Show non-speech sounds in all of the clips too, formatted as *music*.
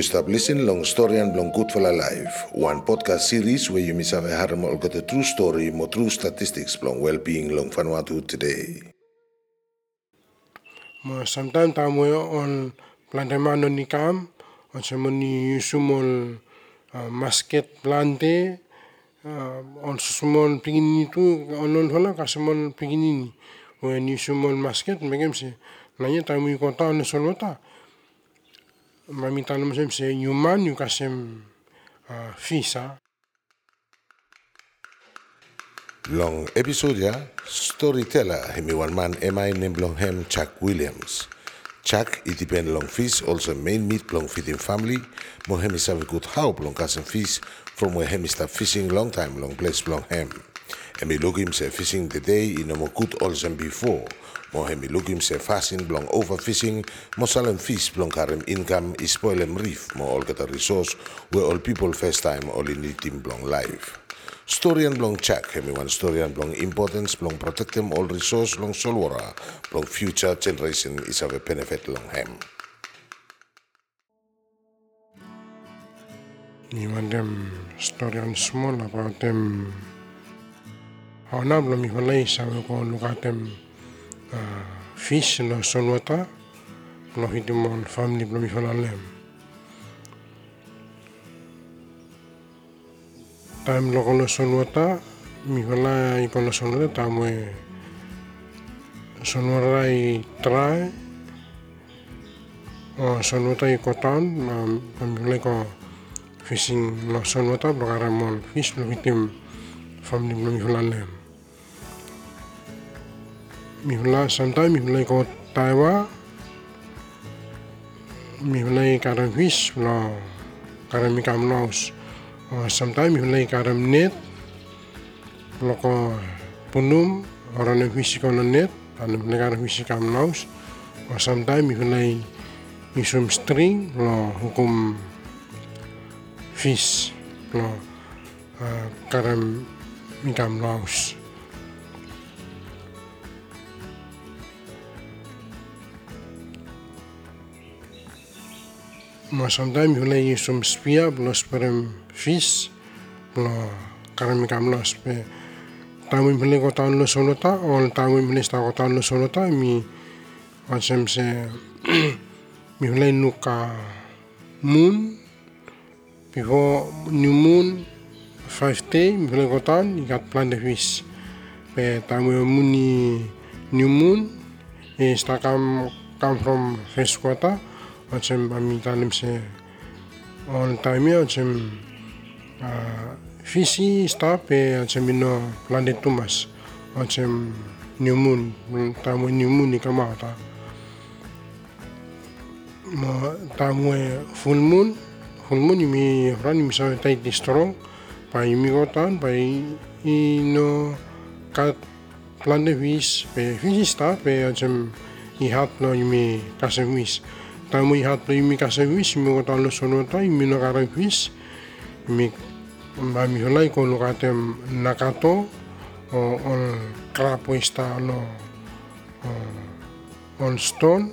You stop listening long story and long good for life. One podcast series where you miss have a harm or got a true story, more true statistics long well-being long Vanuatu today. Mo sometimes tamu on planteman ni kam on semoni yusumol uh, masket plante uh, on sumol pingini tu on on hola kasemol pingini when yusumol masket megem se nanya tamu kota on solota mami tanam sem se nyuman yu kasem uh, fisa Long episode ya, storyteller hemi one man emai name long hem Chuck Williams. Chuck it depend long fish also main meat long feeding family. Mo hemi have good help long cousin fish from where hemi start fishing long time long place long hem. Hemi look him say fishing the day in a more good also before. Mo hemi look him say fasting long overfishing. Mo salem fish long karem income is spoil him reef. Mo all get a resource where all people first time all in it in long life. Story and long check, hemi one story and long importance, long protect them all resource, long solwara, long future generation is have a benefit long hem. ni want them story on small about them how na blo mi holai sa ko look them uh, fish no blo hitimon family blo mi holalem time lo kono sonwata mi hola i kono sonwata tamwe sonwara i try o sonwata i kotan ma mi hola ko fishing lo sonwata blo karamon fish blo hitim family blo mi hola lem mi hola sometime mi hola ko taiwa mi hola karam fish blo karam mi kam laos Uh, sometimes mi hulai karam net. Loko punum orang yang kono net. Anu hulai karam visi kam naus. Or sometimes mi hulai isum string lo hukum fish lo uh, karam mi kam naus ma sometimes mi hulai isum spia lo sperem fish lo karami kam lo spe tamu mele ko tan lo sonota ol tamu mele sta ko tan lo sonota mi macam se *clears throat* mi hulai nuka moon before new moon five day mi hulai ko tan i got plant the fish pe tamu muni new moon sta kam come from first quarter macam kami tanem se all time ya uh, visi stop e macam ino planet tumas macam new moon tamu new moon ni kama ta ma tamu e full moon full moon mi ran mi sa tai di strong pa mi gotan pa ino kat planet vis pe visi stop e macam i hat no mi kasem τα μου είχα το ήμι κασεβίς, είμαι ο τάλος ονότα, είμαι ο καρεφίς, είμαι αμιχολάι κολοκάτε να κατώ, ο κράπο ιστάλο, ο στόν,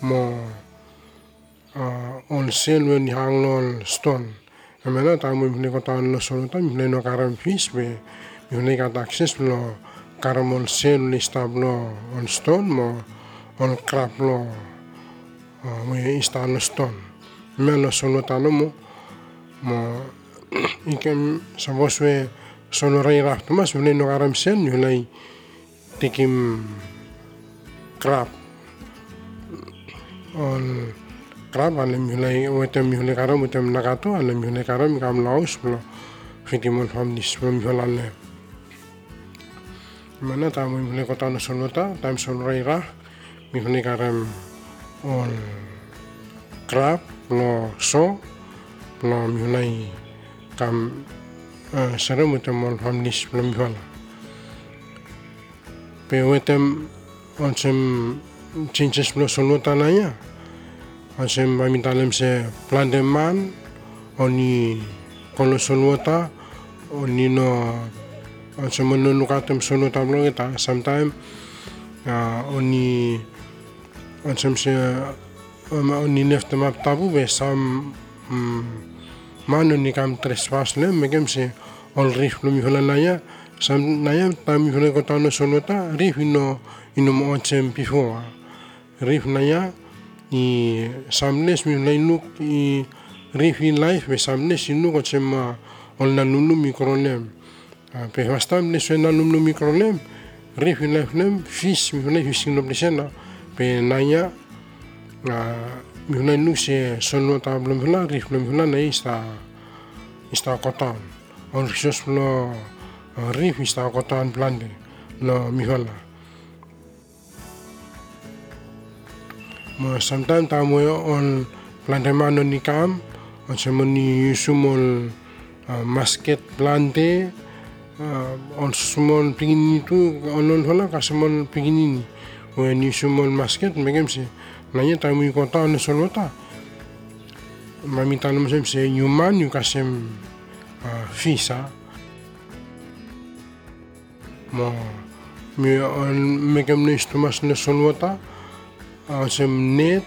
μο ο σέλου εν χάγλον στόν. Εμένα τα μου ήμουν ο τάλος ονότα, ήμουν ο καρεφίς, ήμουν καταξέσπλο καρμολσέλου ισταμπλό, ο στόν, μο ο κραπλό, no mi ne mo on krap lo mo ista lo stone. Me lo sono talo mo mo *clears throat* ikem saboswe sono rai rafto mas vune no garam sen ni hulai tikim krap on krap ale mi hulai wetem mi hulai karam wetem nagato ale mi hulai karam kam laos blo fitimon fam dis blo mi hulale mana tamu mi hulai kota no sonota tam son rai rah mi hulai karam on krap lo so lo mi hulai kam uh, serem utem mon famnis belum jual pe utem onsem changes belum solo tanaya onsem bami talem se plan de man oni kolo ta oni no onsem no nukatem solo ta belum kita sometime uh, oni onsem se ma ni nefte map tabu be sam mano ni kam trespass le megem se ol rif lo mi hola naya sam naya ta mi hola ko tano sonota rif ino ino mo oncem before rif naya i samnes mi hola inuk i rif in life be samnes inuk o cema ol na nunu mi kronem pe wastam ne so na nunu mi kronem rif in life nem fish mi hola no plesena pe naya mi huna nu se sono ta blum hula rif blum hula na ista ista kotan. On risos lo rif ista kotan blande lo mi hula mo sometimes ta mo on plante mano ni kam on se mo ni sumol masket plante on sumol pingin itu on on hula ka sumol pingin ini you sumol masket megem se nanya tamu kota na solota mami tanam sem se nyuman yu kasem fisa mo mi on megam na istumas na solota sem net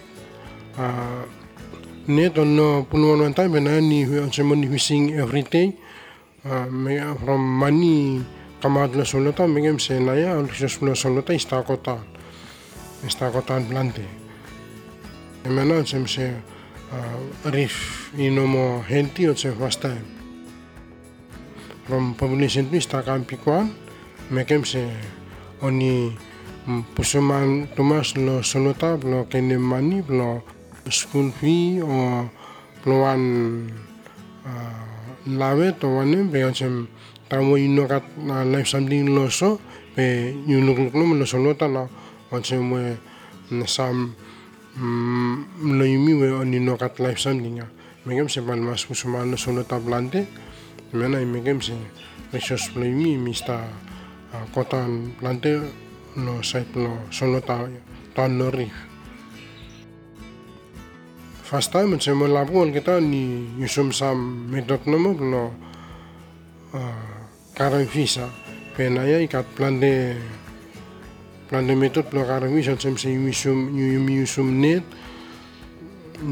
net on no na ni on sem ni every day. From mani kamat na solota megam se naya on kisos na solota ista kota ista kota plante Εμένα sem se rif ino mo henti o se first time. From population tu sta kam pikuan, mekem se oni pusuman tumas lo sonota lo kene mani lo school fee o ploan lave to wane be sem tamo ino kat na life something lo so pe yunuk luk lo sonota na on sem we sam mloimi we oni no kat life something megem se pan mas musuman no sono tablante mena megem se resos mloimi mista kotan plante no site no sono ta tan no rif first time se mo labu on kita ni yusum sam medot no mo no karan fisa penaya ikat plante Planımı plakaramı şansım seyimişum yumiyusum net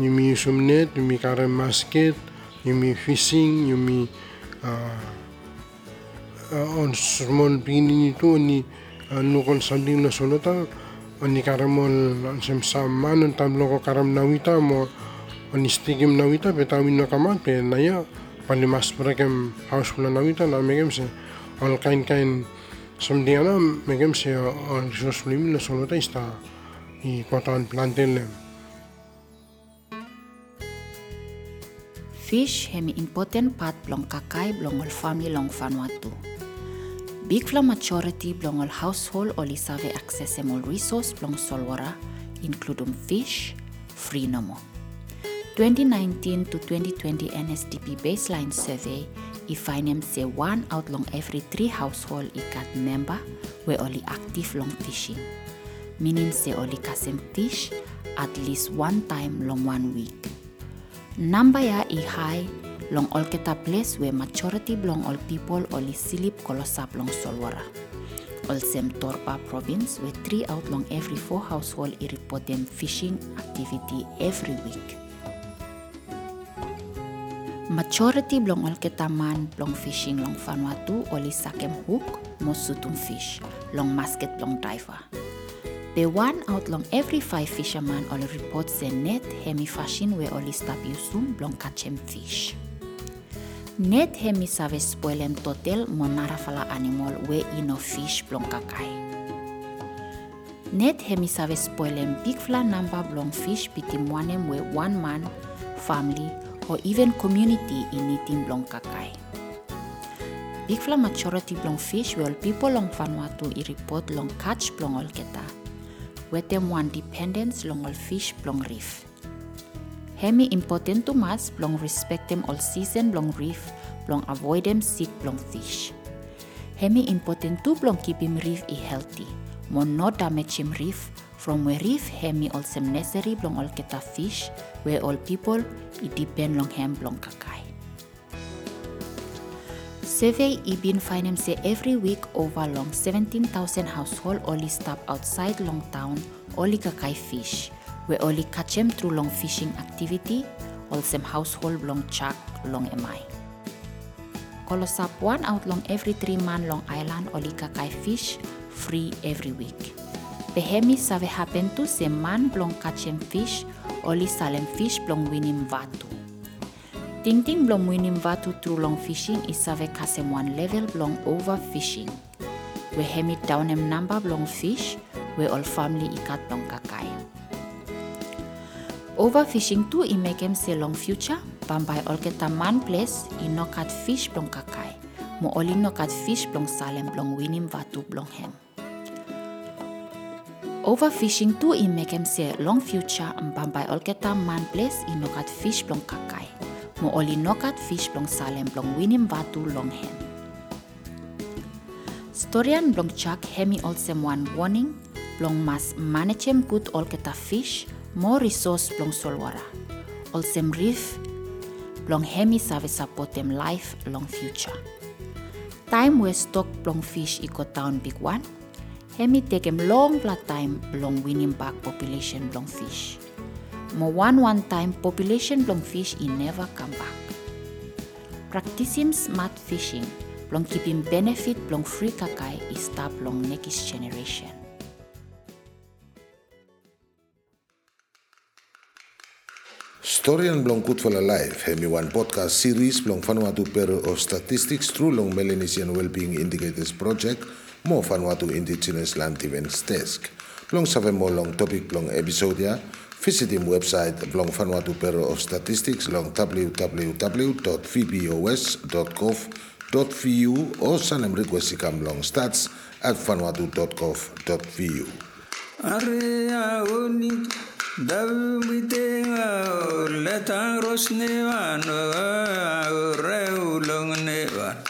yumiyusum net yumi karem masket yumi fishing yumi on small pini nito ni nukon sabding na sunota oni karamol sem saman on tamlo ko karam nawita mo on istigim nawita betamin na kamat pe naya palimas prekem house pula nawita na megem se all kind kind Somdiana megem se on jos lim le solo ta ista i kotan plantel Fish hemi important part blong kakai blong ol family long Vanuatu. Big fla majority blong ol household oli save accessible resource blong solwara including fish, free nomo. 2019 to 2020 NSDP baseline survey i find say one out long every three household i got member we only active long fishing. Meaning say only kasem fish at least one time long one week. Number ya i high long all kita place where majority belong all people only silip kolosap long solwara. All sem Torpa province where three out long every four household i report them fishing activity every week. Majority blong ol ketaman blong fishing long Vanuatu oli sakem hook mo sutung fish long masket blong diver. The one out long every five fisherman oli report se net hemi fashion we oli stop yusum blong kachem fish. Net hemi save spoilem total mo narafala animal we ino fish blong kakai. Net hemi save spoilem big fla number blong fish bitim wanem we one man, family, or even community in eating blong kakai. Big fla majority blong fish well people long Vanuatu i report long catch blong ol keta. Wetem one dependence long ol fish blong reef. Hemi important to mas blong respect them all season blong reef blong avoid them sick blong fish. Hemi important to blong keep him reef i healthy. Mo no damage him reef from reef hemi also necessary blong all keta fish where all people i depend long hem blong kakai. Survey i been find say every week over long 17,000 household only stop outside long town only kakai fish we only catch them through long fishing activity all some household long chuck long emai. Kolosap one out long every three man long island oli kakai fish free every week. Behemi save happen to se man blong catch fish oli salem fish blong winim vatu. Ting blong winim vatu through long fishing is save kasem one level blong overfishing. We hemi down em number blong fish we all family ikat blong kakai. Overfishing tu i make em se long future pambai ol keta man place i no fish blong kakai. Mo oli no fish blong salem blong winim vatu blong hem. Overfishing tu i make em se long future mbambai ol keta man place i no kat fish blong kakai. Mo oli no kat fish blong salem blong winim vatu long hem. Storian blong chak hemi olsem one warning blong mas managem good ol keta fish more resource blong solwara. Olsem reef blong hemi save support them life long future. Time we stock blong fish iko town big one. Hemi take him long bla time long winning back population long fish. Mo one one time population long fish in never come back. Practicing smart fishing long keeping benefit long free kakai is stop long next generation. Storian blong Good for Life, hemi one podcast series blong Vanuatu Bureau of Statistics through long Melanesian Wellbeing Indicators Project, mo Vanuatu Indigenous Land Events Desk. Long save mo long topic long episode ya, visit him website blong Vanuatu Bureau of Statistics long www.vbos.gov.vu o sanem request ikam long stats at vanuatu.gov.vu. Ros nevan reulong nevan. Reulong